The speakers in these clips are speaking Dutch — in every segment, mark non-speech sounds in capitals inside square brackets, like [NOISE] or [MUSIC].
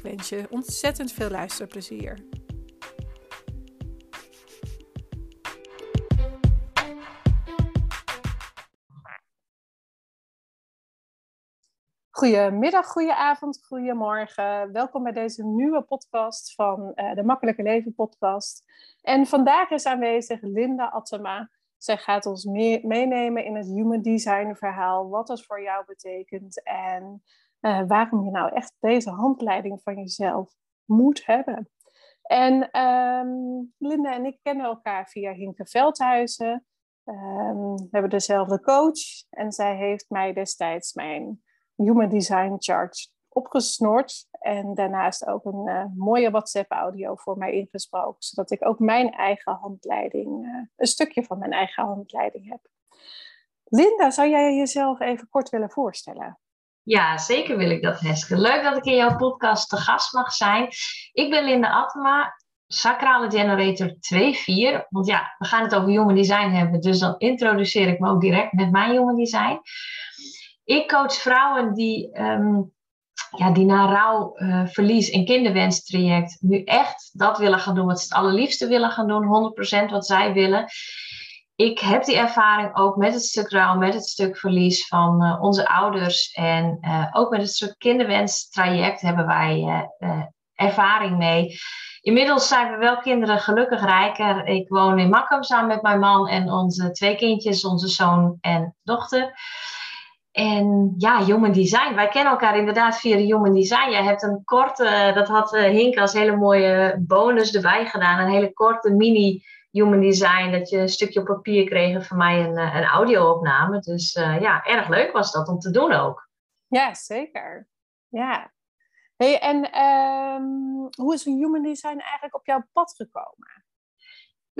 Ik wens je ontzettend veel luisterplezier. Goedemiddag, goedenavond, goedemorgen. Welkom bij deze nieuwe podcast van uh, de Makkelijke Leven podcast. En vandaag is aanwezig Linda Attema. Zij gaat ons mee meenemen in het Human Design verhaal, wat dat voor jou betekent en uh, waarom je nou echt deze handleiding van jezelf moet hebben. En um, Linda en ik kennen elkaar via Hinke Veldhuizen. Um, we hebben dezelfde coach en zij heeft mij destijds mijn Human Design Chart opgesnord. En daarnaast ook een uh, mooie WhatsApp-audio voor mij ingesproken, zodat ik ook mijn eigen handleiding, uh, een stukje van mijn eigen handleiding heb. Linda, zou jij jezelf even kort willen voorstellen? Ja, zeker wil ik dat, Heske. Leuk dat ik in jouw podcast te gast mag zijn. Ik ben Linda Atema, Sacrale Generator 2-4. Want ja, we gaan het over Human Design hebben, dus dan introduceer ik me ook direct met mijn Human Design. Ik coach vrouwen die, um, ja, die na rouw, uh, verlies en kinderwenstraject nu echt dat willen gaan doen wat ze het allerliefste willen gaan doen, 100% wat zij willen ik heb die ervaring ook met het stuk rouw, met het stuk verlies van uh, onze ouders. En uh, ook met het stuk kinderwenstraject hebben wij uh, ervaring mee. Inmiddels zijn we wel kinderen gelukkig rijker. Ik woon in Makkum samen met mijn man en onze twee kindjes, onze zoon en dochter. En ja, Human Design. Wij kennen elkaar inderdaad via de Human Design. Jij hebt een korte, dat had Hink als hele mooie bonus erbij gedaan. Een hele korte mini human design, dat je een stukje op papier kreeg van mij een, eh, een audio-opname. Dus ja, erg leuk was dat om te doen ook. Ja, zeker. Ja. Hey, en um, hoe is een human design eigenlijk op jouw pad gekomen?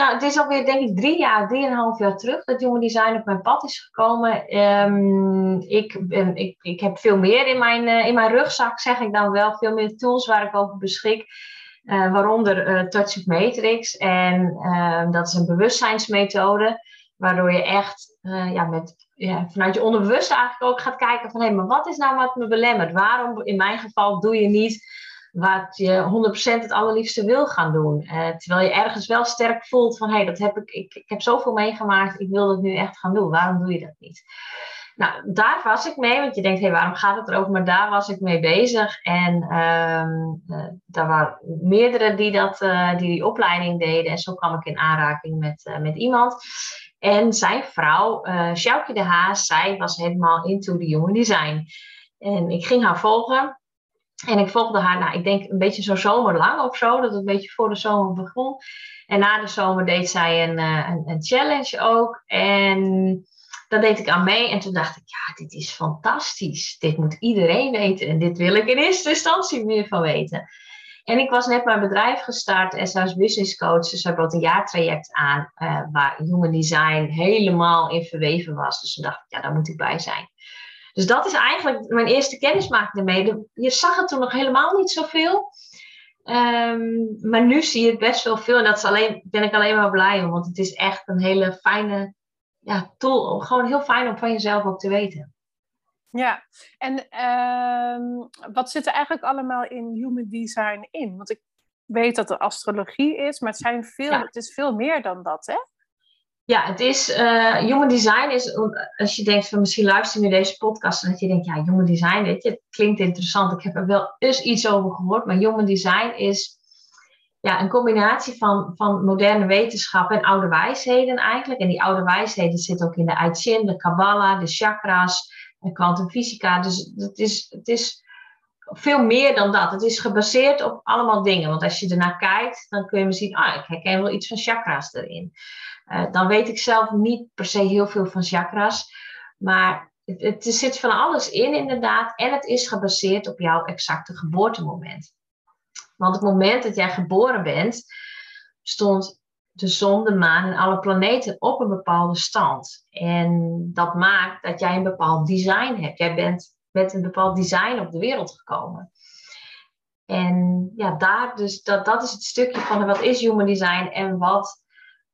Nou, het is alweer denk ik drie jaar, drieënhalf jaar terug dat Human Design op mijn pad is gekomen. Um, ik, ik, ik heb veel meer in mijn, uh, in mijn rugzak, zeg ik dan wel. Veel meer tools waar ik over beschik. Uh, waaronder uh, Touch of Matrix. En uh, dat is een bewustzijnsmethode, waardoor je echt ja, met, ja, vanuit je onderbewuste eigenlijk ook gaat kijken van hé, maar wat is nou wat me belemmert? Waarom in mijn geval doe je niet wat je 100% het allerliefste wil gaan doen? terwijl je ergens wel sterk voelt van hé, hey, dat heb ik, ik, heb zoveel meegemaakt, ik wil dat nu echt gaan doen. Waarom doe je dat niet? Nou, daar was ik mee, want je denkt, hé, hey, waarom gaat het erover? Maar daar was ik mee bezig. En um, daar waren meerdere die, dat, uh, die die opleiding deden. En zo kwam ik in aanraking met, met iemand. En zijn vrouw, uh, de Haas, zij was helemaal into the human design. En ik ging haar volgen. En ik volgde haar, nou, ik denk een beetje zo zomerlang of zo, dat het een beetje voor de zomer begon. En na de zomer deed zij een, een, een challenge ook. En daar deed ik aan mee en toen dacht ik, ja, dit is fantastisch. Dit moet iedereen weten en dit wil ik in eerste instantie meer van weten. En ik was net mijn bedrijf gestart SAS Business Coach. Dus er bood een jaartraject aan uh, waar Human Design helemaal in verweven was. Dus toen dacht ik, ja, daar moet ik bij zijn. Dus dat is eigenlijk mijn eerste kennismaking ermee. Je zag het toen nog helemaal niet zoveel. Um, maar nu zie je het best wel veel. En dat is alleen, ben ik alleen maar blij om. Want het is echt een hele fijne ja, tool. Gewoon heel fijn om van jezelf ook te weten. Ja, en uh, wat zit er eigenlijk allemaal in human design in? Want ik weet dat er astrologie is, maar het, zijn veel, het is veel meer dan dat, hè? Ja, het is, uh, human design is, als je denkt van misschien luister je deze podcast en dat je denkt, ja, human design, weet je, het klinkt interessant, ik heb er wel eens iets over gehoord, maar human design is ja, een combinatie van, van moderne wetenschap en oude wijsheden eigenlijk. En die oude wijsheden zitten ook in de I de Kabbalah, de chakras, de kwantumfysica. Dus het is, het is veel meer dan dat. Het is gebaseerd op allemaal dingen. Want als je ernaar kijkt, dan kun je zien, ah, ik herken wel iets van chakras erin. Uh, dan weet ik zelf niet per se heel veel van chakras. Maar het, het zit van alles in, inderdaad. En het is gebaseerd op jouw exacte geboortemoment. Want het moment dat jij geboren bent, stond de zon, de maan en alle planeten op een bepaalde stand. En dat maakt dat jij een bepaald design hebt. Jij bent met een bepaald design op de wereld gekomen. En ja, daar dus, dat, dat is het stukje van wat is human design en wat,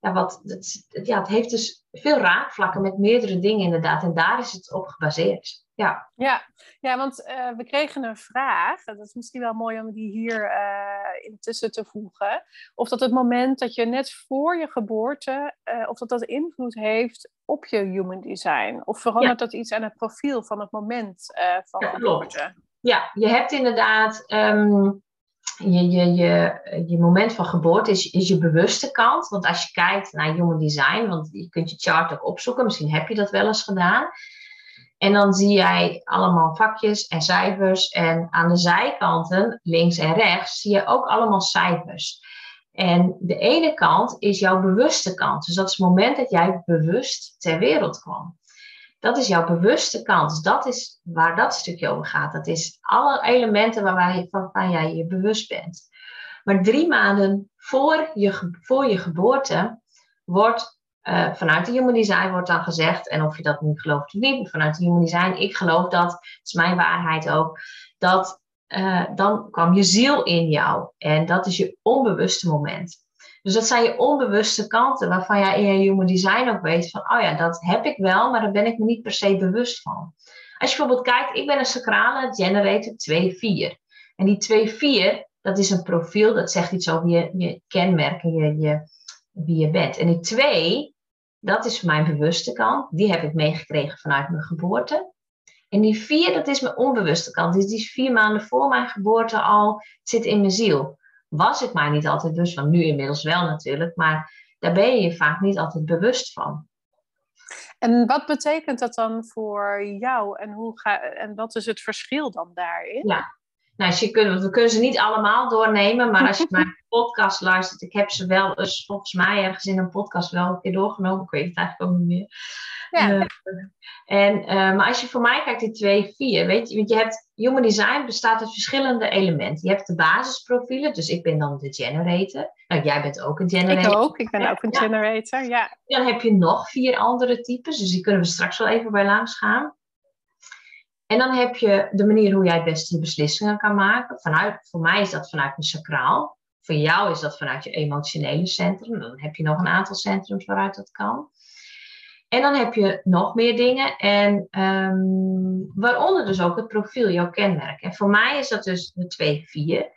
ja, wat het, ja, het heeft dus veel raakvlakken met meerdere dingen inderdaad. En daar is het op gebaseerd. Ja, ja, ja want uh, we kregen een vraag. Dat is misschien wel mooi om die hier uh, intussen te voegen. Of dat het moment dat je net voor je geboorte, uh, of dat dat invloed heeft op je human design. Of verandert ja. dat iets aan het profiel van het moment van ja, geboorte? Klopt. Ja, je hebt inderdaad um, je, je, je, je moment van geboorte is, is je bewuste kant. Want als je kijkt naar human design, want je kunt je chart ook opzoeken, misschien heb je dat wel eens gedaan. En dan zie jij allemaal vakjes en cijfers. En aan de zijkanten, links en rechts, zie je ook allemaal cijfers. En de ene kant is jouw bewuste kant. Dus dat is het moment dat jij bewust ter wereld kwam. Dat is jouw bewuste kant. Dus dat is waar dat stukje over gaat. Dat is alle elementen waarvan waarvan jij je bewust bent. Maar drie maanden voor je, voor je geboorte wordt uh, vanuit de Human Design wordt dan gezegd, en of je dat nu gelooft of niet, vanuit de Human Design, ik geloof dat, het is mijn waarheid ook, dat uh, dan kwam je ziel in jou. En dat is je onbewuste moment. Dus dat zijn je onbewuste kanten waarvan jij in je Human Design ook weet van, oh ja, dat heb ik wel, maar daar ben ik me niet per se bewust van. Als je bijvoorbeeld kijkt, ik ben een sacrale generator 2-4. En die 2-4, dat is een profiel, dat zegt iets over je, je kenmerken, je, je, wie je bent. En die 2, dat is mijn bewuste kant. Die heb ik meegekregen vanuit mijn geboorte. En die vier, dat is mijn onbewuste kant. Dus die is vier maanden voor mijn geboorte al zit in mijn ziel. Was ik maar niet altijd bewust van. Nu inmiddels wel natuurlijk. Maar daar ben je je vaak niet altijd bewust van. En wat betekent dat dan voor jou? En, hoe ga, en wat is het verschil dan daarin? Ja, nou, je kunt, we kunnen ze niet allemaal doornemen, maar als je [LAUGHS] mijn podcast luistert, ik heb ze wel eens volgens mij ergens in een podcast wel een keer doorgenomen. Ik weet het eigenlijk ook niet meer. Ja. En, uh, maar als je voor mij kijkt, die twee, vier, weet je, want je hebt, Human Design bestaat uit verschillende elementen. Je hebt de basisprofielen, dus ik ben dan de generator. Nou, jij bent ook een generator. Ik ook, ik ben ook een ja. generator, ja. Dan heb je nog vier andere types, dus die kunnen we straks wel even bij langs gaan. En dan heb je de manier hoe jij het beste beslissingen kan maken. Vanuit, voor mij is dat vanuit mijn sacraal. Voor jou is dat vanuit je emotionele centrum. Dan heb je nog een aantal centrums waaruit dat kan. En dan heb je nog meer dingen. En um, waaronder dus ook het profiel, jouw kenmerk. En voor mij is dat dus de 2-4.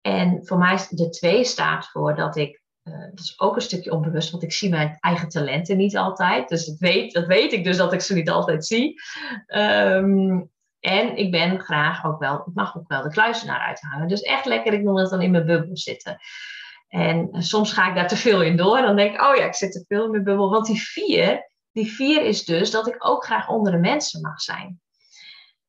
En voor mij is de 2 staat voor dat ik uh, dat is ook een stukje onbewust, want ik zie mijn eigen talenten niet altijd. Dus dat weet, dat weet ik dus dat ik ze niet altijd zie. Um, en ik ben graag ook wel, ik mag ook wel de kluizenaar uithangen. Dus echt lekker, ik wil dat dan in mijn bubbel zitten. En soms ga ik daar te veel in door. Dan denk ik, oh ja, ik zit te veel in mijn bubbel. Want die vier, die vier is dus dat ik ook graag onder de mensen mag zijn.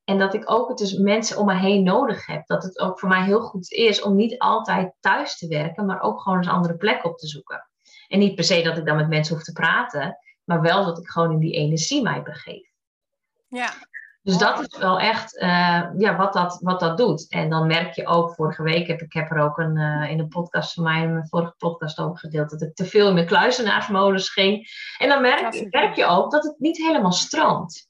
En dat ik ook het dus mensen om me heen nodig heb. Dat het ook voor mij heel goed is om niet altijd thuis te werken, maar ook gewoon een andere plek op te zoeken. En niet per se dat ik dan met mensen hoef te praten, maar wel dat ik gewoon in die energie mij begeef. Ja. Dus dat is wel echt uh, ja, wat, dat, wat dat doet. En dan merk je ook, vorige week heb ik heb er ook een, uh, in een podcast van mij, in mijn vorige podcast over gedeeld, dat ik te veel in mijn kluizenaarsmodus ging. En dan merk, merk je ook dat het niet helemaal stroomt.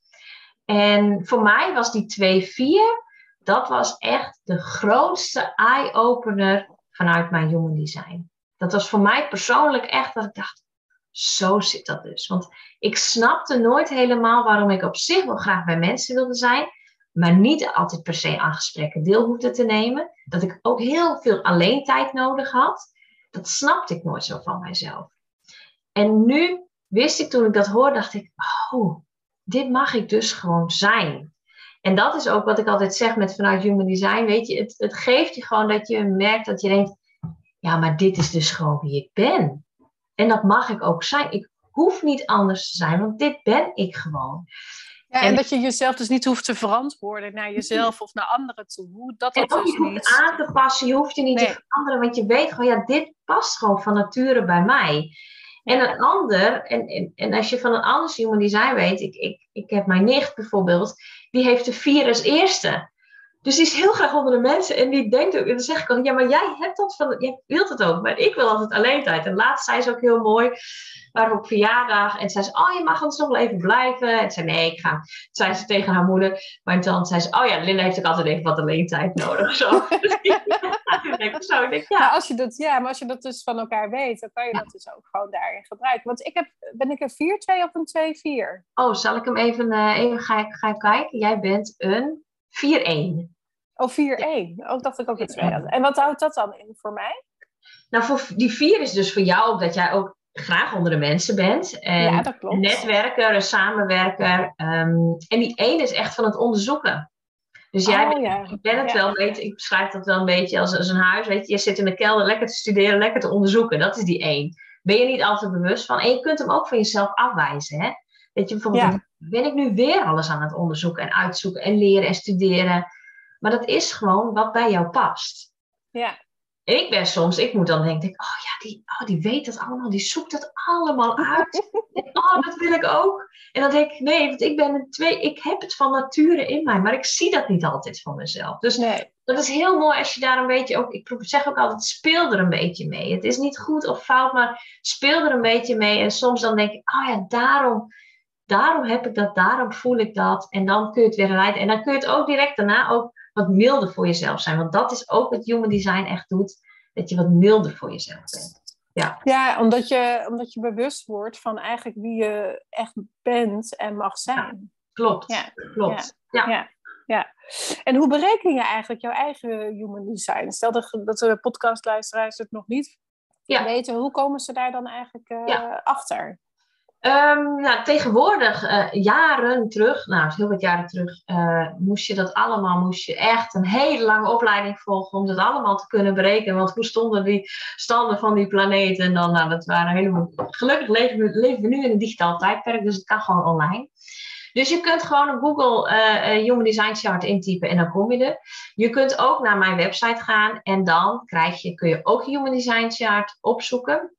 En voor mij was die 2-4, dat was echt de grootste eye-opener vanuit mijn human design. Dat was voor mij persoonlijk echt dat ik dacht, zo zit dat dus. Want ik snapte nooit helemaal waarom ik op zich wel graag bij mensen wilde zijn, maar niet altijd per se aan gesprekken deel hoefde te nemen. Dat ik ook heel veel alleen tijd nodig had. Dat snapte ik nooit zo van mijzelf. En nu wist ik toen ik dat hoorde, dacht ik, oh, dit mag ik dus gewoon zijn. En dat is ook wat ik altijd zeg met vanuit Human Design. Weet je, het, het geeft je gewoon dat je merkt dat je denkt: ja, maar dit is dus gewoon wie ik ben. En dat mag ik ook zijn. Ik hoef niet anders te zijn, want dit ben ik gewoon. Ja, en, dat je jezelf dus niet hoeft te verantwoorden naar jezelf of naar anderen toe. Hoe dat en dat dus je niet aan te passen, je hoeft je niet nee. te veranderen, want je weet gewoon, ja, dit past gewoon van nature bij mij. En een ander, en, en, en als je van een ander human design weet, ik, ik, ik heb mijn nicht bijvoorbeeld, die heeft de vier als eerste. Dus die is heel graag onder de mensen. En die denkt ook, en dan zeg ik ook, ja, maar jij hebt dat van, jij wilt het ook. Maar ik wil altijd alleen tijd. En laatst zei ze ook heel mooi, waren we op verjaardag. En zei ze, oh, je mag ons nog wel even blijven. En zei, nee, ik ga. zei ze tegen haar moeder. Maar dan zei ze, oh ja, Linda heeft ook altijd even wat alleen tijd nodig. Zo. [LAUGHS] [LAUGHS] zo. Ik denk, ja. Maar als je dat, ja, maar als je dat dus van elkaar weet, dan kan je dat dus ook gewoon daarin gebruiken. Want ik heb, ben ik een 4-2 of een 2-4? Oh, zal ik hem even, uh, even ga, ga kijken? Jij bent een 4-1. Oh, 4-1. Ook dacht ik ook een 2 En wat houdt dat dan in voor mij? Nou, voor, die 4 is dus voor jou dat jij ook graag onder de mensen bent. En ja, dat klopt. Netwerker, een samenwerker. Um, en die 1 is echt van het onderzoeken. Dus jij oh, ja. bent het wel, weet, ik beschrijf dat wel een beetje als, als een huis. Weet je, je zit in de kelder lekker te studeren, lekker te onderzoeken. Dat is die 1. Ben je niet altijd bewust van. En je kunt hem ook van jezelf afwijzen. Hè? Weet je, bijvoorbeeld, ben ik nu weer alles aan het onderzoeken en uitzoeken en leren en studeren. Maar dat is gewoon wat bij jou past. Ja. Ik ben soms, ik moet dan denken, oh ja, die, oh, die weet dat allemaal, die zoekt dat allemaal uit. [LAUGHS] oh, dat wil ik ook. En dan denk ik, nee, want ik ben een twee, ik heb het van nature in mij, maar ik zie dat niet altijd van mezelf. Dus nee. dat is heel mooi als je daar een beetje ook, ik zeg ook altijd, speel er een beetje mee. Het is niet goed of fout, maar speel er een beetje mee. En soms dan denk ik, oh ja, daarom daarom heb ik dat, daarom voel ik dat. En dan kun je het weer leiden. En dan kun je het ook direct daarna ook wat milder voor jezelf zijn. Want dat is ook wat Human Design echt doet. Dat je wat milder voor jezelf bent. Ja, ja omdat, je, omdat je bewust wordt van eigenlijk wie je echt bent en mag zijn. klopt, ja. klopt. Ja. ja. ja. En hoe bereken je eigenlijk jouw eigen Human Design? Stel dat, dat de podcastluisteraars het nog niet weten. Hoe komen ze daar dan eigenlijk uh, achter? Um, nou, tegenwoordig, uh, jaren terug, nou heel wat jaren terug, uh, moest je dat allemaal, moest je echt een hele lange opleiding volgen om dat allemaal te kunnen berekenen. Want hoe stonden die standen van die planeten? En dan, nou, dat waren helemaal. Gelukkig leven we, nu in een digitaal tijdperk, dus het kan gewoon online. Dus je kunt gewoon een Google uh, Human Design Chart intypen en dan kom je er. Je kunt ook naar mijn website gaan en dan krijg je, kun je ook Human Design Chart opzoeken.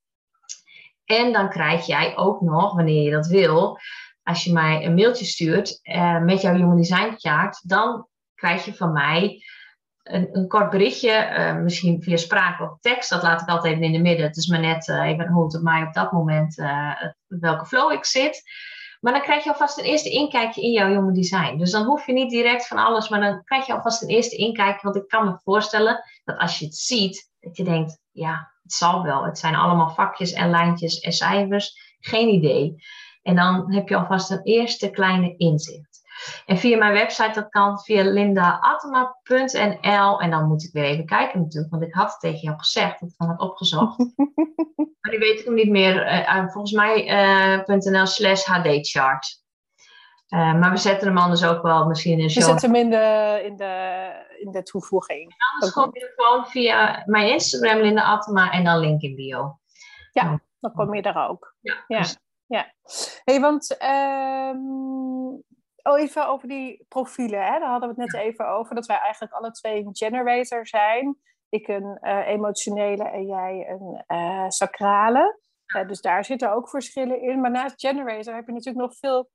En dan krijg jij ook nog, wanneer je dat wil, als je mij een mailtje stuurt uh, met jouw Human Design chart, dan krijg je van mij een, een kort berichtje, uh, misschien via spraak of tekst. Dat laat ik altijd even in de midden. Het is maar net uh, even hoe het op mij op dat moment, welke flow ik zit. Maar dan krijg je alvast een eerste inkijkje in jouw Human Design. Dus dan hoef je niet direct van alles, maar dan krijg je alvast een eerste inkijkje. Want ik kan me voorstellen dat als je het ziet, dat je denkt, ja, het zal wel. Het zijn allemaal vakjes en lijntjes en cijfers. Geen idee. En dan heb je alvast een eerste kleine inzicht. En via mijn website, dat kan via lindaatema.nl. En dan moet ik weer even kijken natuurlijk, want ik had het tegen jou gezegd. Dat ik had opgezocht. [LAUGHS] maar die weet ik hem niet meer. Uh, volgens mij uh, slash hdchart. Uh, maar we zetten hem anders ook wel misschien in de show. We zetten hem in de, in de, in de toevoeging. anders kom je gewoon via mijn Instagram, Linda Atema, en dan link in bio. Ja, dan kom je daar ook. Ja. ja. Ja. hey, want um, oh, even over die profielen. Hè? Daar hadden we het net even over. Dat wij eigenlijk alle twee een generator zijn. Ik een uh, emotionele en jij een uh, sacrale. Uh, dus daar zitten ook verschillen in. Maar naast generator heb je natuurlijk nog veel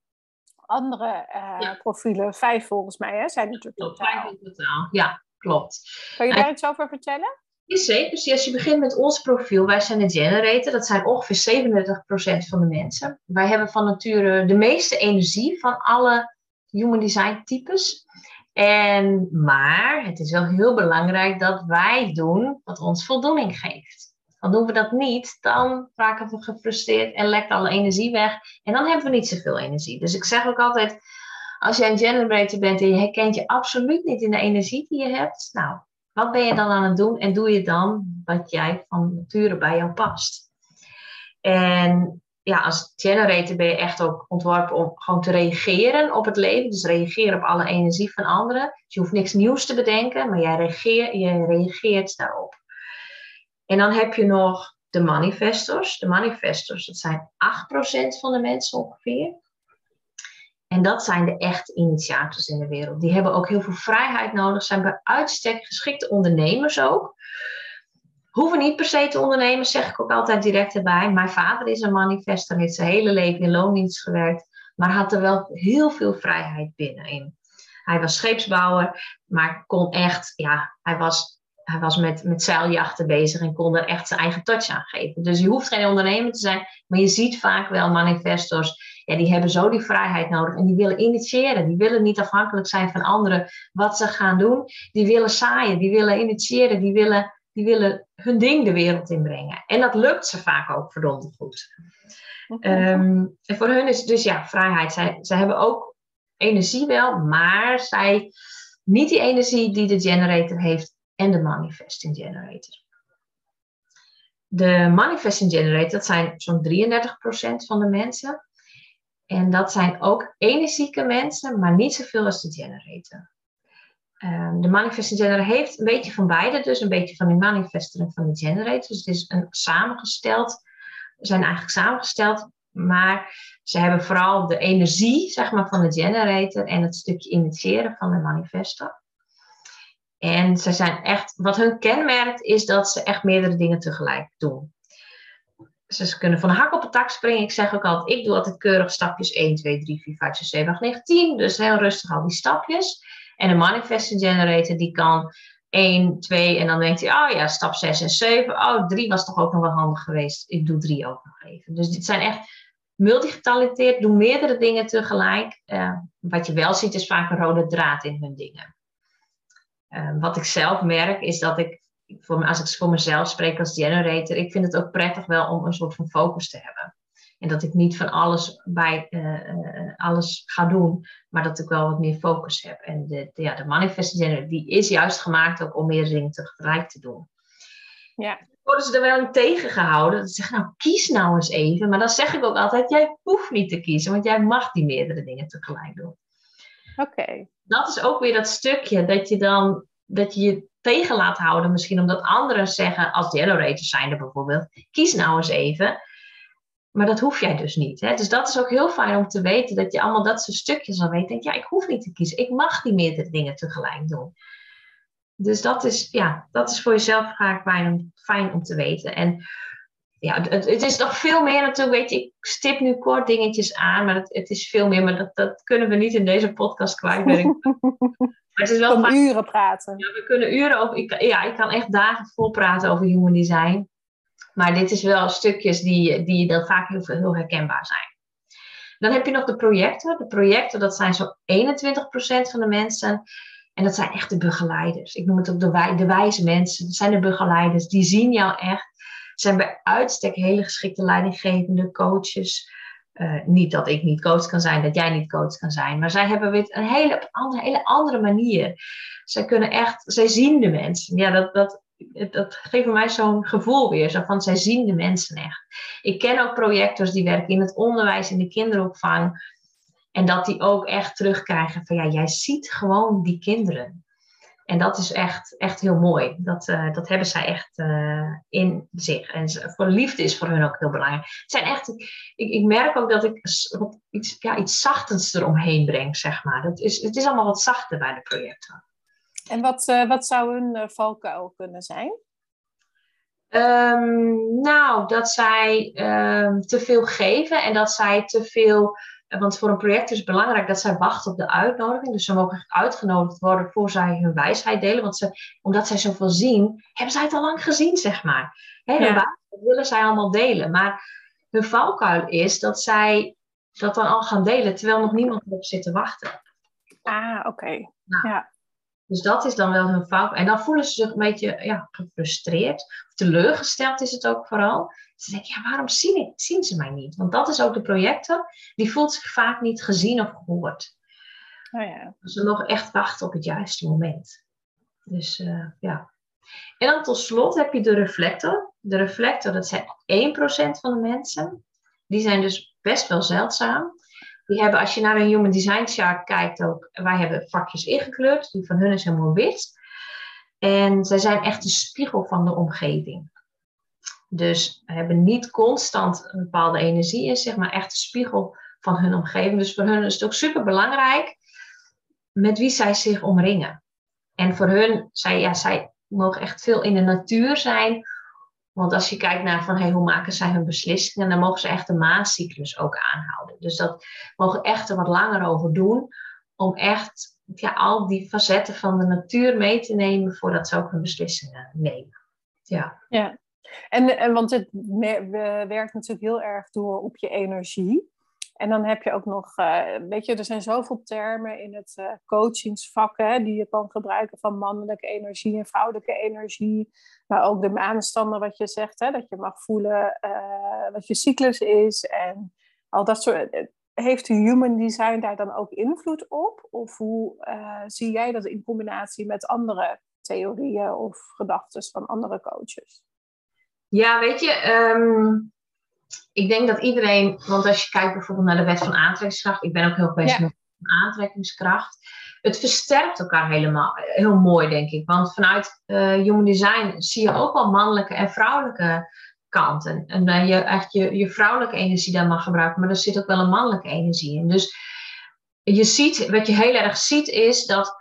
andere uh, profielen. Vijf volgens mij, hè? Zijn natuurlijk klopt, Vijf in totaal, ja, klopt. Kan je daar iets over vertellen? Ja, zeker. Dus als je begint met ons profiel, wij zijn de generator. Dat zijn ongeveer 37% van de mensen. Wij hebben van nature de meeste energie van alle human design types. En, maar het is wel heel belangrijk dat wij doen wat ons voldoening geeft. Want doen we dat niet, dan raken we gefrustreerd en lekt alle energie weg. En dan hebben we niet zoveel energie. Dus ik zeg ook altijd, als jij een generator bent en je herkent je absoluut niet in de energie die je hebt, nou, wat ben je dan aan het doen en doe je dan wat jij van nature bij jou past? En ja, als generator ben je echt ook ontworpen om gewoon te reageren op het leven. Dus reageren op alle energie van anderen. Dus je hoeft niks nieuws te bedenken, maar jij je reageert daarop. En dan heb je nog de manifestors. De manifestors, dat zijn 8% van de mensen ongeveer. En dat zijn de echte initiators in de wereld. Die hebben ook heel veel vrijheid nodig, zijn bij uitstek geschikte ondernemers ook. Hoeven niet per se te ondernemen, zeg ik ook altijd direct erbij. Mijn vader is een manifestor, heeft zijn hele leven in loondienst gewerkt, maar had er wel heel veel vrijheid binnenin. Hij was scheepsbouwer, maar kon echt, ja, hij was, hij was met, met zeiljachten bezig en kon er echt zijn eigen touch aan geven. Dus je hoeft geen ondernemer te zijn, maar je ziet vaak wel manifestors, ja, die hebben zo die vrijheid nodig en die willen initiëren. Die willen niet afhankelijk zijn van anderen wat ze gaan doen. Die willen saaien, die willen initiëren, die willen, die willen hun ding de wereld inbrengen. En dat lukt ze vaak ook verdomd goed. Ehm, en voor hun is dus ja, vrijheid. Zij, zij hebben ook energie wel, maar zij niet die energie die de generator heeft en de manifesting generator. De manifesting generator, dat zijn zo'n 33% van de mensen. En dat zijn ook energieke mensen, maar niet zoveel als de generator. Um, de manifesting generator heeft een beetje van beide, dus een beetje van de manifester en van de generator. Dus het is een samengesteld zijn eigenlijk samengesteld, maar ze hebben vooral de energie zeg maar, van de generator en het stukje initiëren van de manifesto. En ze zijn echt, wat hun kenmerkt is dat ze echt meerdere dingen tegelijk doen. Ze kunnen van hak op de tak springen. Ik zeg ook altijd, ik doe altijd keurig stapjes 1, 2, 3, 4, 5, 6, 7, 8, 9, 10. Dus heel rustig al die stapjes. En de manifesting generator die kan 1, 2 en dan denkt hij, oh ja, stap 6 en 7. Oh, 3 was toch ook nog wel handig geweest. Ik doe 3 ook nog even. Dus dit zijn echt multigetalenteerd, doen meerdere dingen tegelijk. Uh, wat je wel ziet is vaak een rode draad in hun dingen. Uh, wat ik zelf merk is dat ik, voor, als ik voor mezelf spreek als generator, ik vind het ook prettig wel om een soort van focus te hebben. En dat ik niet van alles bij uh, alles ga doen, maar dat ik wel wat meer focus heb. En de, de ja, de manifesting die is juist gemaakt ook om meer dingen tegelijk te doen. Ja. Worden ze er wel in tegengehouden? Dat ze zeggen, nou kies nou eens even. Maar dan zeg ik ook altijd, jij hoeft niet te kiezen, want jij mag die meerdere dingen tegelijk doen. Oké. Dat is ook weer dat stukje dat je dan dat je tegen laat houden, misschien omdat anderen zeggen, als generators zijn er bijvoorbeeld, kies nou eens even. Maar dat hoef jij dus niet. Hè? Dus dat is ook heel fijn om te weten dat je allemaal dat soort stukjes al weet. Denk, ja, ik hoef niet te kiezen. Ik mag die meerdere dingen tegelijk doen. Dus dat is, ja, dat is voor jezelf graag fijn om, fijn om te weten. En ja, het, het, is nog veel meer natuurlijk, weet je, ik stip nu kort dingetjes aan, maar het, het is veel meer, maar dat, dat kunnen we niet in deze podcast kwijtwerken. [LAUGHS] Maar het is wel fijn. uren praten. Ja, we kunnen uren over, ik, ja, ik kan echt dagen vol praten over human design. Maar dit is wel stukjes die, die dan vaak heel, heel herkenbaar zijn. Dan heb je nog de projecten. De projecten, dat zijn zo'n 21% van de mensen. En dat zijn echt de begeleiders. Ik noem het ook de, wij, de wijze mensen. Dat zijn de begeleiders. Die zien jou echt. Zijn bij uitstek hele geschikte leidinggevende coaches. Uh, niet dat ik niet coach kan zijn, dat jij niet coach kan zijn. Maar zij hebben weer een hele andere, hele andere manier. Zij kunnen echt, zij zien de mensen. Ja, dat, dat, dat geeft mij zo'n gevoel weer. Van, zij zien de mensen echt. Ik ken ook projectors die werken in het onderwijs, in de kinderopvang. En dat die ook echt terugkrijgen van, ja, jij ziet gewoon die kinderen. En dat is echt, echt heel mooi. Dat, uh, dat hebben zij echt uh, in zich. En voor liefde is voor hun ook heel belangrijk. Het zijn echt, ik, ik merk ook dat ik iets, ja, iets zachtends eromheen breng, zeg maar. Dat is, het is allemaal wat zachter bij de projecten. En wat, uh, wat zou hun valkuil kunnen zijn? Um, nou, dat zij um, te veel geven en dat zij te veel. Want voor een project is het belangrijk dat zij wachten op de uitnodiging. Dus ze mogen uitgenodigd worden voor zij hun wijsheid delen. Want ze, omdat zij zoveel zien, hebben zij het al lang gezien, zeg maar. Hè, ja. willen zij allemaal delen. Maar hun valkuil is dat zij dat dan al gaan delen terwijl nog niemand erop zit te wachten. Ah, oké. Okay. Nou, ja. Dus dat is dan wel hun fout. En dan voelen ze zich een beetje ja, gefrustreerd. Of teleurgesteld is het ook vooral. Ze denken, ja, waarom zien, zien ze mij niet? Want dat is ook de projecten. Die voelt zich vaak niet gezien of gehoord. Oh ja. Ze nog echt wachten op het juiste moment. Dus uh, ja. En dan tot slot heb je de reflector. De reflector, dat zijn 1% van de mensen. Die zijn dus best wel zeldzaam. Die hebben, als je naar een Human Design chart kijkt ook, wij hebben vakjes ingekleurd. Die van hun is helemaal wit. En zij zijn echt een spiegel van de omgeving. Dus hebben niet constant een bepaalde energie in zich, maar echt een spiegel van hun omgeving. Dus voor hun is het ook super belangrijk met wie zij zich omringen. En voor hun, zij, ja, zij mogen echt veel in de natuur zijn want als je kijkt naar van hey, hoe maken zij hun beslissingen, dan mogen ze echt de maancyclus ook aanhouden. Dus dat mogen echt er wat langer over doen om echt ja, al die facetten van de natuur mee te nemen voordat ze ook hun beslissingen nemen. Ja. ja. En, en want het werkt natuurlijk heel erg door op je energie. En dan heb je ook nog, uh, weet je, er zijn zoveel termen in het uh, coachingsvak hè, die je kan gebruiken van mannelijke energie en vrouwelijke energie. Maar ook de maanstanden, wat je zegt, hè, dat je mag voelen uh, wat je cyclus is en al dat soort. Heeft de human design daar dan ook invloed op? Of hoe zie jij dat in combinatie met andere theorieën of gedachten van andere coaches? Ja, weet je, um, ik denk dat iedereen, want als je kijkt bijvoorbeeld naar de wet van aantrekkingskracht, ik ben ook heel bezig met aantrekkingskracht. Het versterkt elkaar helemaal heel mooi, denk ik. Want vanuit uh, Human Design zie je ook wel mannelijke en vrouwelijke kanten. En dat je echt je, je vrouwelijke energie daar mag gebruiken, maar er zit ook wel een mannelijke energie in. Dus je ziet, wat je heel erg ziet, is dat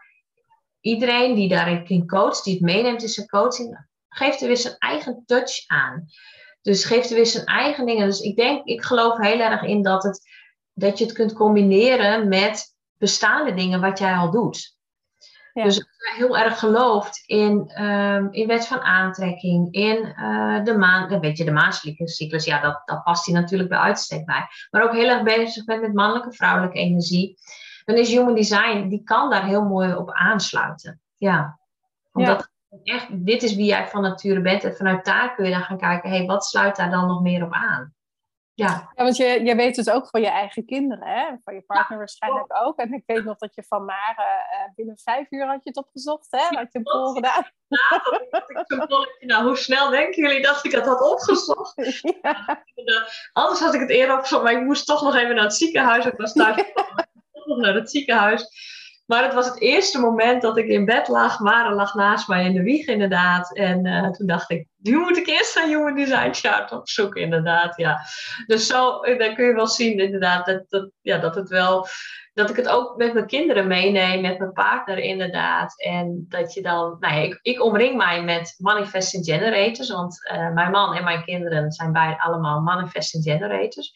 iedereen die daarin coacht, die het meeneemt in zijn coaching, geeft er weer zijn eigen touch aan. Dus geeft er weer zijn eigen dingen. Dus ik denk, ik geloof heel erg in dat, het, dat je het kunt combineren met bestaande dingen wat jij al doet. Ja. Dus je heel erg gelooft in, um, in wet van aantrekking, in uh, de maan, weet je, de maandelijke cyclus, ja, dat, dat past hij natuurlijk bij uitstek bij. Maar ook heel erg bezig bent met mannelijke, vrouwelijke energie. Dan is Human Design, die kan daar heel mooi op aansluiten. Ja. Omdat echt, dit is wie jij van nature bent. En vanuit daar kun je dan gaan kijken, hé, hey, wat sluit daar dan nog meer op aan? Ja. ja, want je, je weet het ook van je eigen kinderen, hè? van je partner waarschijnlijk ook. En ik weet nog dat je van Mare uh, binnen vijf uur had je het opgezocht, hè? Had je een poll gedaan. Ik nou, hoe snel denken jullie dat ik dat had opgezocht? [LAUGHS] Ja. Anders had ik het eerder opgezocht, maar ik moest toch nog even naar het ziekenhuis. Ik was thuis [LAUGHS] nog naar het ziekenhuis. Maar het was het eerste moment dat ik in bed lag. Mara lag naast mij in de wieg inderdaad. En uh, toen dacht ik, nu moet ik eerst een Human Design Chart opzoeken inderdaad. Ja. Dus zo, eh, dan kun je wel zien inderdaad dat, dat, ja, dat het wel... Dat ik het ook met mijn kinderen meeneem, met mijn partner inderdaad. En dat je dan, nou ja, ik, ik omring mij met manifesting generators. Want uh, mijn man en mijn kinderen zijn beide allemaal manifesting generators.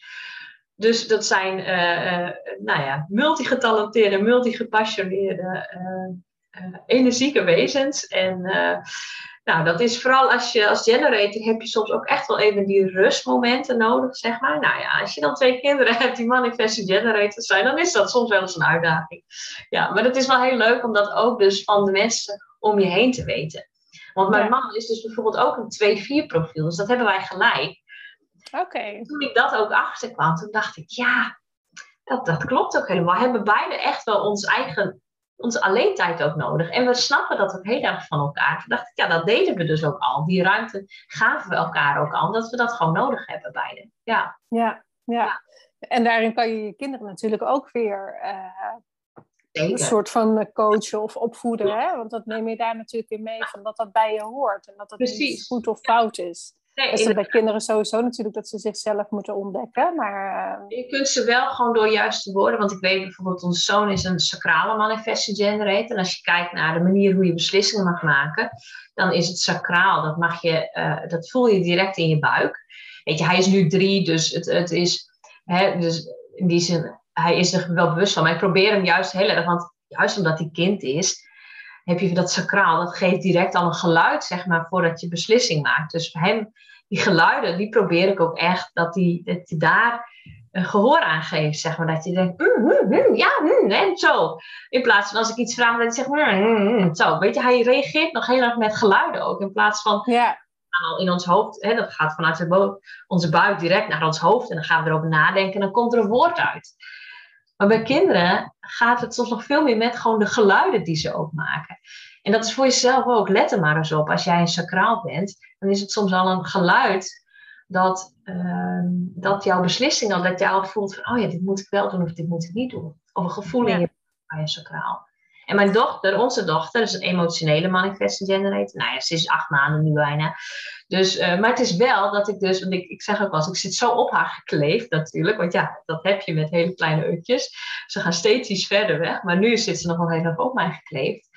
Dus dat zijn uh, nou ja, multigetalenteerde, multigepassioneerde, uh, energieke wezens. En nou, dat is vooral als je als generator heb je soms ook echt wel even die rustmomenten nodig, zeg maar. Nou ja, als je dan twee kinderen [LAUGHS] hebt die manifesting generators zijn, dan is dat soms wel eens een uitdaging. Ja, maar het is wel heel leuk om dat ook dus van de mensen om je heen te weten. Want mijn man is dus bijvoorbeeld ook een 2-4 profiel, dus dat hebben wij gelijk. Oké. Toen ik dat ook achterkwam, toen dacht ik, ja, dat, dat klopt ook helemaal. We hebben beide echt wel ons eigen, onze alleentijd ook nodig. En we snappen dat ook heel erg van elkaar. Toen dacht ik, ja, dat deden we dus ook al. Die ruimte gaven we elkaar ook al, omdat we dat gewoon nodig hebben beide. Ja. Ja, ja. En daarin kan je je kinderen natuurlijk ook weer uh, een soort van coachen of opvoeden. Hè? Want dat neem je daar natuurlijk in mee, van dat dat bij je hoort. En dat dat niet goed of fout is. Nee, is het bij kinderen sowieso natuurlijk dat ze zichzelf moeten ontdekken. Maar, eh, Je kunt ze wel gewoon door juiste woorden. Want ik weet bijvoorbeeld, onze zoon is een sacrale manifesting generator. En als je kijkt naar de manier hoe je beslissingen mag maken, dan is het sacraal. Dat, mag je, uh, dat voel je direct in je buik. Weet je, hij is nu drie, dus het, het is. Hè, dus in die zin, hij is er wel bewust van. Maar ik probeer hem juist heel erg, want juist omdat hij kind is, heb je dat sacraal. Dat geeft direct al een geluid, zeg maar, voordat je beslissing maakt. Dus voor hem die geluiden, die probeer ik ook echt, dat, die, dat je daar een gehoor aan geeft, zeg maar. Dat je denkt, mm, mm, mm, ja, en zo. In plaats van als ik iets vraag, dat hij zegt, zo. Weet je, hij reageert nog heel erg met geluiden ook. In plaats van, ja. al in ons hoofd, hè, dat gaat vanuit onze buik direct naar ons hoofd. En dan gaan we erover nadenken en dan komt er een woord uit. Maar bij kinderen gaat het soms nog veel meer met gewoon de geluiden die ze ook maken. En dat is voor jezelf ook. Let er maar eens op. Als jij een sacraal bent, dan is het soms al een geluid dat, uh, dat jouw beslissing al, dat jij al voelt van, oh ja, dit moet ik wel doen of dit moet ik niet doen. Of een gevoel in je, bij je sacraal. En mijn dochter, onze dochter, is een emotionele manifesting generator. Nou ja, ze is acht maanden nu bijna. Dus, uh, maar het is wel dat ik dus, want ik, ik zeg ook eens, ik zit zo op haar gekleefd natuurlijk. Want ja, dat heb je met hele kleine utjes. Ze gaan steeds iets verder weg. Maar nu zit ze nog wel heel op mij gekleefd.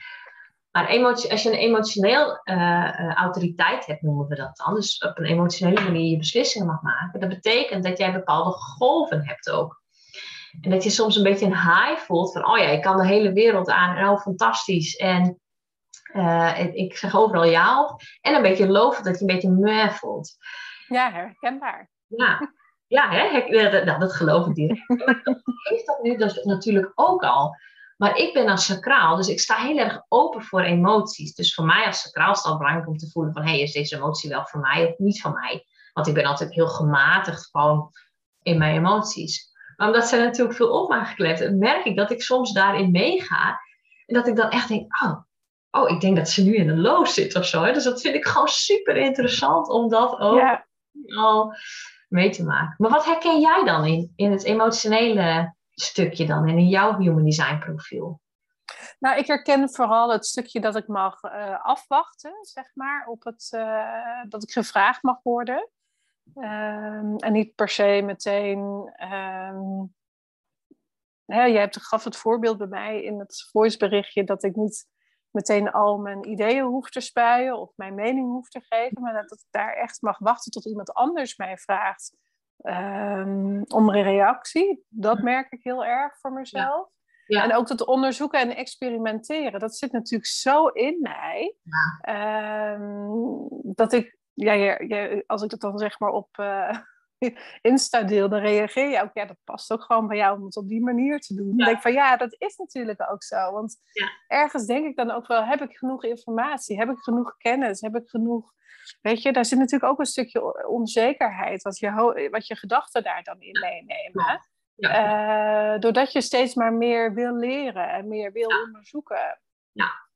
Maar als je een emotioneel uh, autoriteit hebt, noemen we dat dan. Dus op een emotionele manier je beslissingen mag maken. Dat betekent dat jij bepaalde golven hebt ook. En dat je soms een beetje een high voelt van, oh ja, ik kan de hele wereld aan en oh, fantastisch. En uh, ik zeg overal ja op. En een beetje loven dat je een beetje meh voelt. Ja, herkenbaar. Ja, ja hè? Nou, dat geloof ik direct. [LAUGHS] heeft dat nu dus natuurlijk ook al. Maar ik ben als sacraal, dus ik sta heel erg open voor emoties. Dus voor mij als sacraal is het al belangrijk om te voelen van... hé, hey, is deze emotie wel voor mij of niet voor mij? Want ik ben altijd heel gematigd gewoon in mijn emoties. Maar omdat ze natuurlijk veel op mij geklept, merk ik dat ik soms daarin meega. En dat ik dan echt denk, oh, oh ik denk dat ze nu in een low zit of zo. Dus dat vind ik gewoon super interessant om dat ook al mee te maken. Maar wat herken jij dan in, in het emotionele stukje dan en in jouw human design profiel? Nou, ik herken vooral het stukje dat ik mag uh, afwachten, zeg maar, op het, uh, dat ik gevraagd mag worden. Um, en niet per se meteen. Um, hè, jij hebt, gaf het voorbeeld bij mij in het voiceberichtje dat ik niet meteen al mijn ideeën hoef te spuien of mijn mening hoef te geven, maar dat ik daar echt mag wachten tot iemand anders mij vraagt um, om een reactie. Dat merk ik heel erg voor mezelf. Ja. En ook dat onderzoeken en experimenteren, dat zit natuurlijk zo in mij. Ja. Um, dat ik, ja, ja, als ik dat dan zeg maar op uh, [LAUGHS] Insta deel, dan reageer je ook, ja, dat past ook gewoon bij jou om het op die manier te doen. Dan denk ik van, ja, dat is natuurlijk ook zo. Want ergens denk ik dan ook wel, heb ik genoeg informatie? Heb ik genoeg kennis? Heb ik genoeg Weet je, daar zit natuurlijk ook een stukje onzekerheid, wat je, wat je gedachten daar dan in meenemen. Ja. Uh, doordat je steeds maar meer wil leren en meer wil onderzoeken. Ja.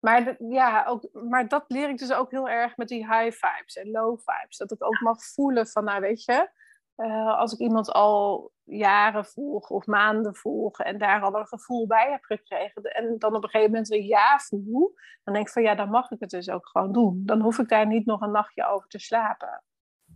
Maar, ja, ook, maar dat leer ik dus ook heel erg met die high vibes en low vibes. Dat ik ook mag voelen van, nou weet je, uh, als ik iemand al jaren volg of maanden volg en daar al een gevoel bij heb gekregen en dan op een gegeven moment een ja voel, dan denk ik van ja, dan mag ik het dus ook gewoon doen. Dan hoef ik daar niet nog een nachtje over te slapen.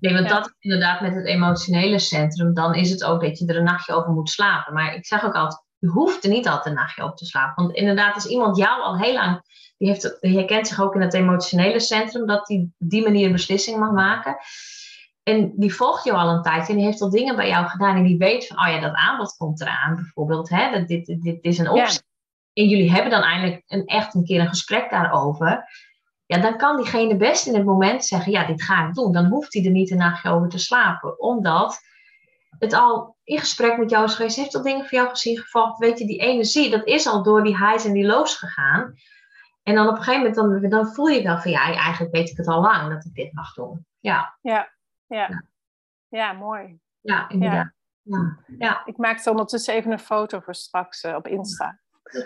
Nee, want dat inderdaad met het emotionele centrum, dan is het ook dat je er een nachtje over moet slapen. Maar ik zeg ook altijd, je hoeft er niet altijd een nachtje over te slapen. Want inderdaad, als iemand jou al heel lang, die, heeft, die herkent zich ook in het emotionele centrum, dat die die manier een beslissing mag maken en die volgt jou al een tijdje en die heeft al dingen bij jou gedaan en die weet van, oh ja, dat aanbod komt eraan bijvoorbeeld, hè, dat dit, dit, dit is een optie. En jullie hebben dan eindelijk een, echt een keer een gesprek daarover. Ja, dan kan diegene best in het moment zeggen, ja, dit ga ik doen. Dan hoeft hij er niet een nachtje over te slapen, omdat het al in gesprek met jou is geweest, heeft al dingen voor jou gezien gevolgd. Weet je, die energie, dat is al door die highs en die lows gegaan. En dan op een gegeven moment, dan, dan voel je wel van, ja, eigenlijk weet ik het al lang dat ik dit mag doen. Ja. Ja, ja. ja. mooi. Ja, inderdaad. Ja. Ja. Ik maak ondertussen even een foto voor straks uh, op Insta.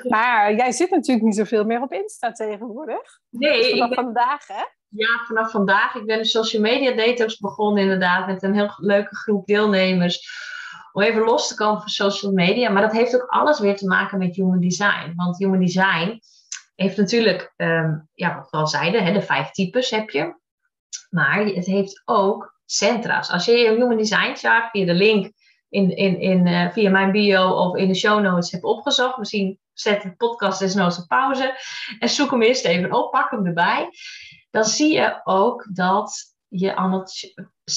Maar jij zit natuurlijk niet zoveel meer op Insta tegenwoordig. Nee. Dus vanaf vandaag, hè? Ja, vanaf vandaag. Ik ben een social media detox begonnen inderdaad met een heel leuke groep deelnemers. Om even los te komen van social media. Maar dat heeft ook alles weer te maken met human design. Want human design heeft natuurlijk, um, ja, wat al zeiden, hè, de vijf types heb je. Maar het heeft ook centra's. Als je je Human Design Chart via de link in, in, in, uh, via mijn bio of in de show notes hebt opgezocht, misschien zet de podcast desnoods op pauze en zoek hem eerst even op, pak hem erbij. Dan zie je ook dat je allemaal,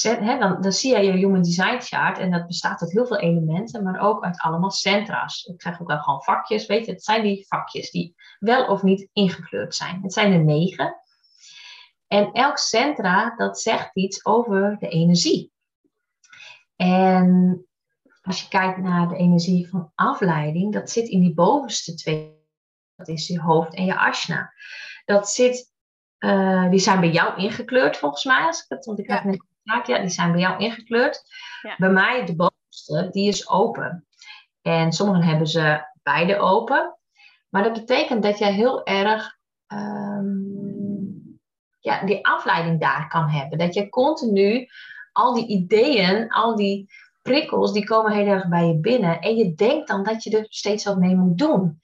hè, dan, dan zie je je Human Design Chart en dat bestaat uit heel veel elementen, maar ook uit allemaal centra's. Ik zeg ook wel gewoon vakjes, weet je, het zijn die vakjes die wel of niet ingekleurd zijn. Het zijn er negen. En elk centra, dat zegt iets over de energie. En als je kijkt naar de energie van afleiding, dat zit in die bovenste twee. Dat is je hoofd en je asna. Dat zit, uh, die zijn bij jou ingekleurd volgens mij. Als ik het, want ik ja. heb net ja, die zijn bij jou ingekleurd. Ja. Bij mij, de bovenste, die is open. En sommigen hebben ze beide open. Maar dat betekent dat jij heel erg um, ja, die afleiding daar kan hebben. Dat je continu al die ideeën, al die prikkels, die komen heel erg bij je binnen. En je denkt dan dat je er steeds wat mee moet doen.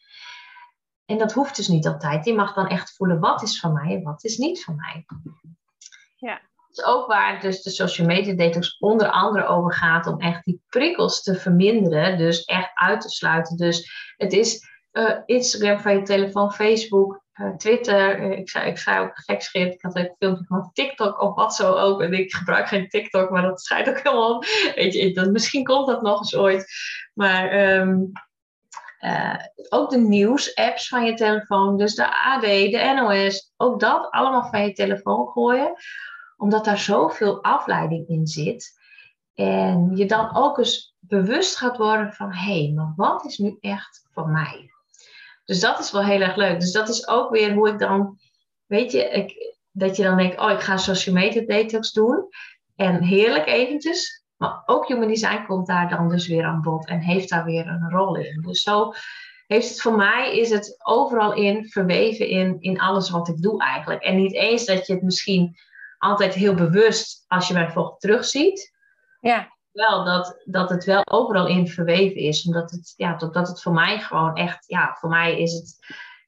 En dat hoeft dus niet altijd. Je mag dan echt voelen wat is van mij en wat is niet van mij. Ja. Dat is ook waar dus de social media detox onder andere over gaat om echt die prikkels te verminderen. Dus echt uit te sluiten. Dus het is uh, Instagram van je telefoon, Facebook, eh, Twitter. ik, zei, ik zei ook gekscherend, ik had een filmpje van TikTok of wat zo ook. En ik gebruik geen TikTok, maar dat schijnt ook helemaal. Weet je, dat, misschien komt dat nog eens ooit. Maar ehm, ook de nieuws-apps van je telefoon, dus de AD, de NOS, ook dat allemaal van je telefoon gooien, omdat daar zoveel afleiding in zit. En je dan ook eens bewust gaat worden van hé, hey, maar wat is nu echt voor mij? Dus dat is wel heel erg leuk. Dus dat is ook weer hoe ik dan, weet je, ik, dat je dan denkt, oh, ik ga social media detox doen. En heerlijk eventjes. Maar ook human design komt daar dan dus weer aan bod en heeft daar weer een rol in. Dus zo heeft het voor mij, is het overal in, verweven in, in alles wat ik doe eigenlijk. En niet eens dat je het misschien altijd heel bewust, als je mij volgt, terugziet. Ja wel dat, dat het wel overal in verweven is. Omdat het, ja, dat het voor mij gewoon echt, ja, voor mij is het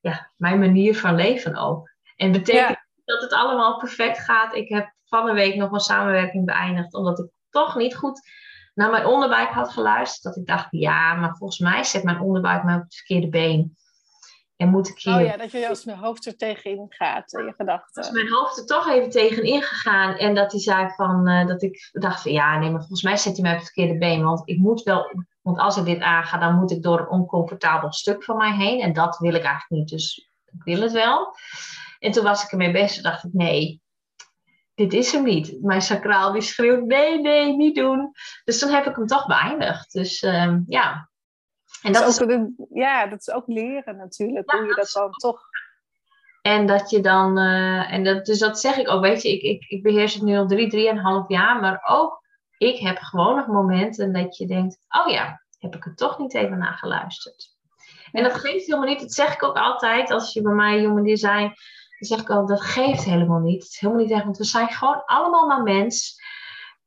ja, mijn manier van leven ook. En betekent dat het allemaal perfect gaat. Ik heb van de week nog een samenwerking beëindigd, omdat ik toch niet goed naar mijn onderbuik had geluisterd. Dat ik dacht, ja, maar volgens mij zet mijn onderbuik mij op het verkeerde been. En moet ik hier... Oh ja, dat je als mijn hoofd er tegenin gaat, je gedachten. Is mijn hoofd er toch even tegenin gegaan. En dat hij zei van, uh, dat ik dacht van, ja, nee, maar volgens mij zet hij mij op het verkeerde been. Want ik moet wel, want als ik dit aanga, dan moet ik door een oncomfortabel stuk van mij heen. En dat wil ik eigenlijk niet, dus ik wil het wel. En toen was ik ermee bezig, dacht ik, nee, dit is hem niet. Mijn sacraal die schreeuwt, nee, nee, niet doen. Dus toen heb ik hem toch beëindigd. Dus uh, ja, en dat, is ook, ja, dat is ook leren natuurlijk, hoe je dat dan toch... En dat je dan, uh, en dat, dus dat zeg ik ook, weet je, ik, ik, ik beheers het nu al drie, drieënhalf jaar, maar ook ik heb gewoon nog momenten dat je denkt, oh ja, heb ik er toch niet even naar geluisterd. En dat geeft helemaal niet, dat zeg ik ook altijd als je bij mij jongen design, dan zeg ik al, dat geeft helemaal niet. Het is helemaal niet echt, want we zijn gewoon allemaal maar mens.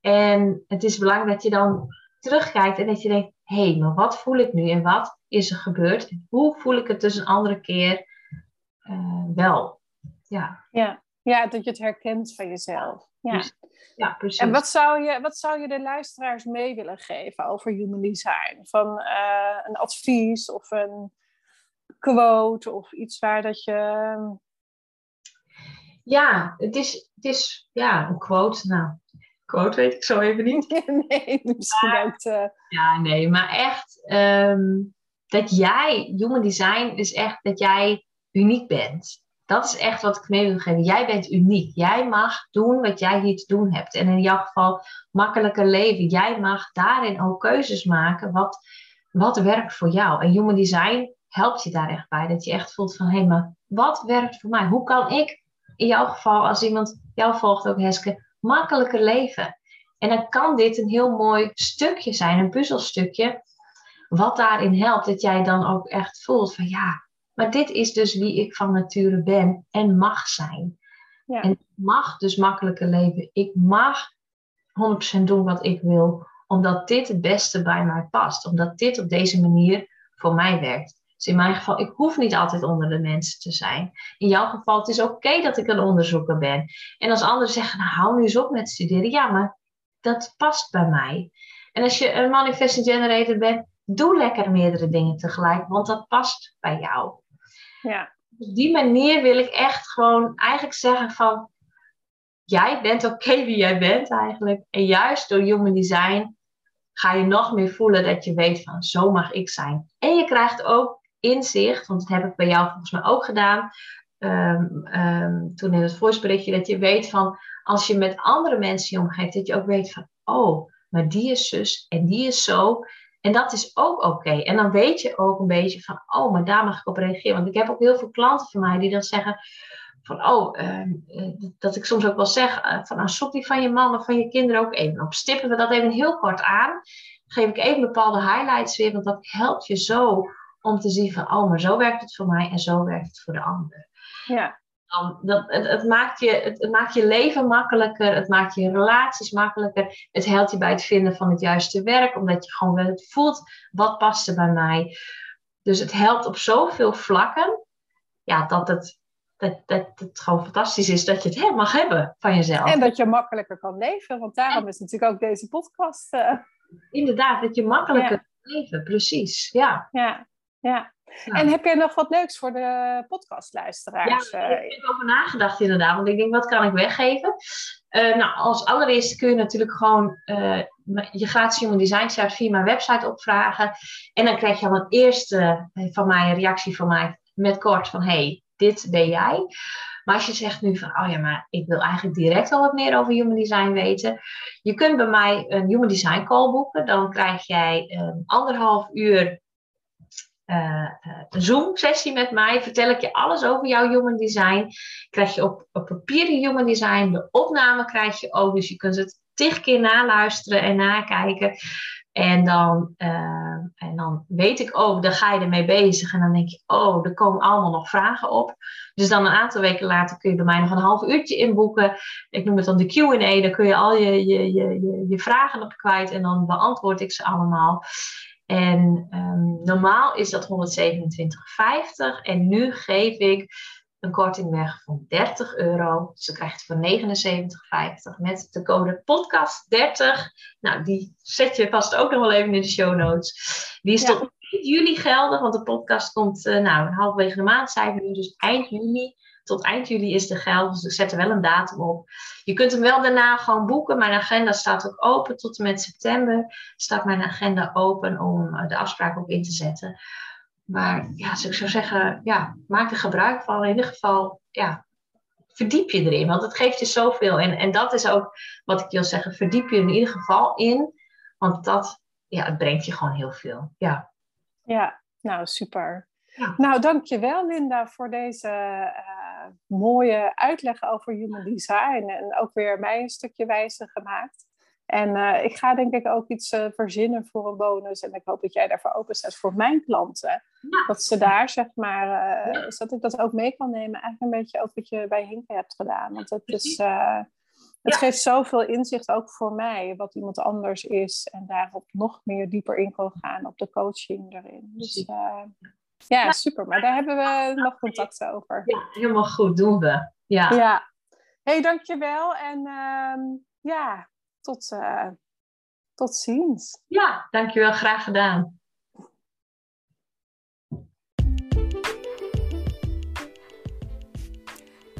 En het is belangrijk dat je dan terugkijkt en dat je denkt, hé, hey, maar wat voel ik nu en wat is er gebeurd? Hoe voel ik het dus een andere keer uh, wel? Ja. ja. Ja, dat je het herkent van jezelf. Ja. ja, precies. En wat zou, je, wat zou je de luisteraars mee willen geven over human design? Van uh, een advies of een quote of iets waar dat je... Ja, het is, het is ja, een quote. Nou, quote weet ik zo even niet. [LAUGHS] nee, misschien maar, uh... Ja, nee, maar echt um, dat jij, human design is echt dat jij uniek bent. Dat is echt wat ik mee wil geven. Jij bent uniek. Jij mag doen wat jij hier te doen hebt. En in jouw geval makkelijker leven. Jij mag daarin ook keuzes maken wat, wat werkt voor jou. En human design helpt je daar echt bij. Dat je echt voelt van, hé, hey, maar wat werkt voor mij? Hoe kan ik in jouw geval, als iemand jou volgt ook, Heske, makkelijker leven. En dan kan dit een heel mooi stukje zijn, een puzzelstukje, wat daarin helpt. Dat jij dan ook echt voelt van ja, maar dit is dus wie ik van nature ben en mag zijn. Ja. En ik mag dus makkelijker leven. Ik mag 100% doen wat ik wil, omdat dit het beste bij mij past. Omdat dit op deze manier voor mij werkt. Dus in mijn geval, ik hoef niet altijd onder de mensen te zijn. In jouw geval, het is oké dat ik een onderzoeker ben. En als anderen zeggen, nou hou nu eens op met studeren. Ja, maar dat past bij mij. En als je een manifesting generator bent, doe lekker meerdere dingen tegelijk, want dat past bij jou. Ja. Op die manier wil ik echt gewoon eigenlijk zeggen van, jij bent oké wie jij bent eigenlijk. En juist door human design ga je nog meer voelen dat je weet van, zo mag ik zijn. En je krijgt ook inzicht, want dat heb ik bij jou volgens mij ook gedaan. Um, um, toen in het voorspreekje dat je weet van als je met andere mensen je omgeeft, dat je ook weet van oh, maar die is zus en die is zo. En dat is ook oké. En dan weet je ook een beetje van oh, maar daar mag ik op reageren. Want ik heb ook heel veel klanten van mij die dan zeggen van oh, uh, dat ik soms ook wel zeg uh, van nou, zoek die van je man of van je kinderen ook even op. Stippen we dat even heel kort aan. geef ik even bepaalde highlights weer, want dat helpt je zo om te zien van, oh, maar zo werkt het voor mij en zo werkt het voor de ander. Ja. Dan, dat, het, het, maakt je, het, het, maakt je leven makkelijker, het maakt je relaties makkelijker. Het helpt je bij het vinden van het juiste werk, omdat je gewoon wel voelt wat past er bij mij. Dus het helpt op zoveel vlakken, ja, dat het, dat, dat het gewoon fantastisch is dat je het mag hebben van jezelf. En dat je makkelijker kan leven, want daarom is natuurlijk ook deze podcast. Uh... Inderdaad, dat je makkelijker kan leven, precies. Ja. ja ja. En heb jij nog wat leuks voor de podcastluisteraars? Ja, ik heb over nagedacht inderdaad. Want ik denk, wat kan ik weggeven? Uh, nou, als allereerste kun je natuurlijk gewoon uh, je gratis Human Design chart via mijn website opvragen. En dan krijg je al een eerste van mij, een reactie van mij met kort van, hey, dit ben jij. Maar als je zegt nu van, oh ja, maar ik wil eigenlijk direct al wat meer over human design weten. Je kunt bij mij een human design call boeken. Dan krijg jij een anderhalf uur uh, Zoom-sessie met mij. Vertel ik je alles over jouw human design. Krijg je op, op papier human design. De opname krijg je ook. Dus je kunt het tig keer naluisteren en nakijken. En dan, uh, en dan weet ik ook, dan ga je ermee bezig. En dan denk je, oh, er komen allemaal nog vragen op. Dus dan een aantal weken later kun je bij mij nog een half uurtje inboeken. Ik noem het dan de QA. Daar kun je al je, je, je, je vragen op kwijt. En dan beantwoord ik ze allemaal. En um, normaal is dat 127,50 en nu geef ik een korting weg van 30 euro. Dus dan krijg je het voor 79,50 met de code podcast30. Nou, die zet je vast ook nog wel even in de show notes. Die is tot eind juli geldig, want de podcast komt uh, nou, halverwege de maand, zijn we nu, dus eind juni tot eind juli is de geld. Dus ik zet er wel een datum op. Je kunt hem wel daarna gewoon boeken. Mijn agenda staat ook open tot en met september. Staat mijn agenda open om eh, de afspraak ook in te zetten. Maar ja, als ik zou zeggen, ja, maak er gebruik van. In ieder geval, ja, verdiep je erin. Want het geeft je zoveel. En, en dat is ook wat ik wil zeggen. Verdiep je er in ieder geval in. Want dat, ja, het brengt je gewoon heel veel. Ja, ja nou super. Ja. Nou, dankjewel Linda voor deze uh, mooie uitleg over human design. En ook weer mij een stukje wijzer gemaakt. En uh, ik ga denk ik ook iets uh, verzinnen voor een bonus. En ik hoop dat jij daarvoor open staat voor mijn klanten. Ja. Dat ze daar, zeg maar, uh, ja. dat ik dat ook mee kan nemen. Eigenlijk een beetje ook wat je bij Hinke hebt gedaan. Want het, is, het geeft zoveel inzicht ook voor mij. Wat iemand anders is. En daarop nog meer dieper in kan gaan op de coaching erin. Dus ja, super. Maar daar hebben we nog contact over. Ja, helemaal goed. Doen we. Ja. ja. hey, dankjewel. En ehm, ja, tot, uh, tot ziens. Ja, dankjewel. Graag gedaan.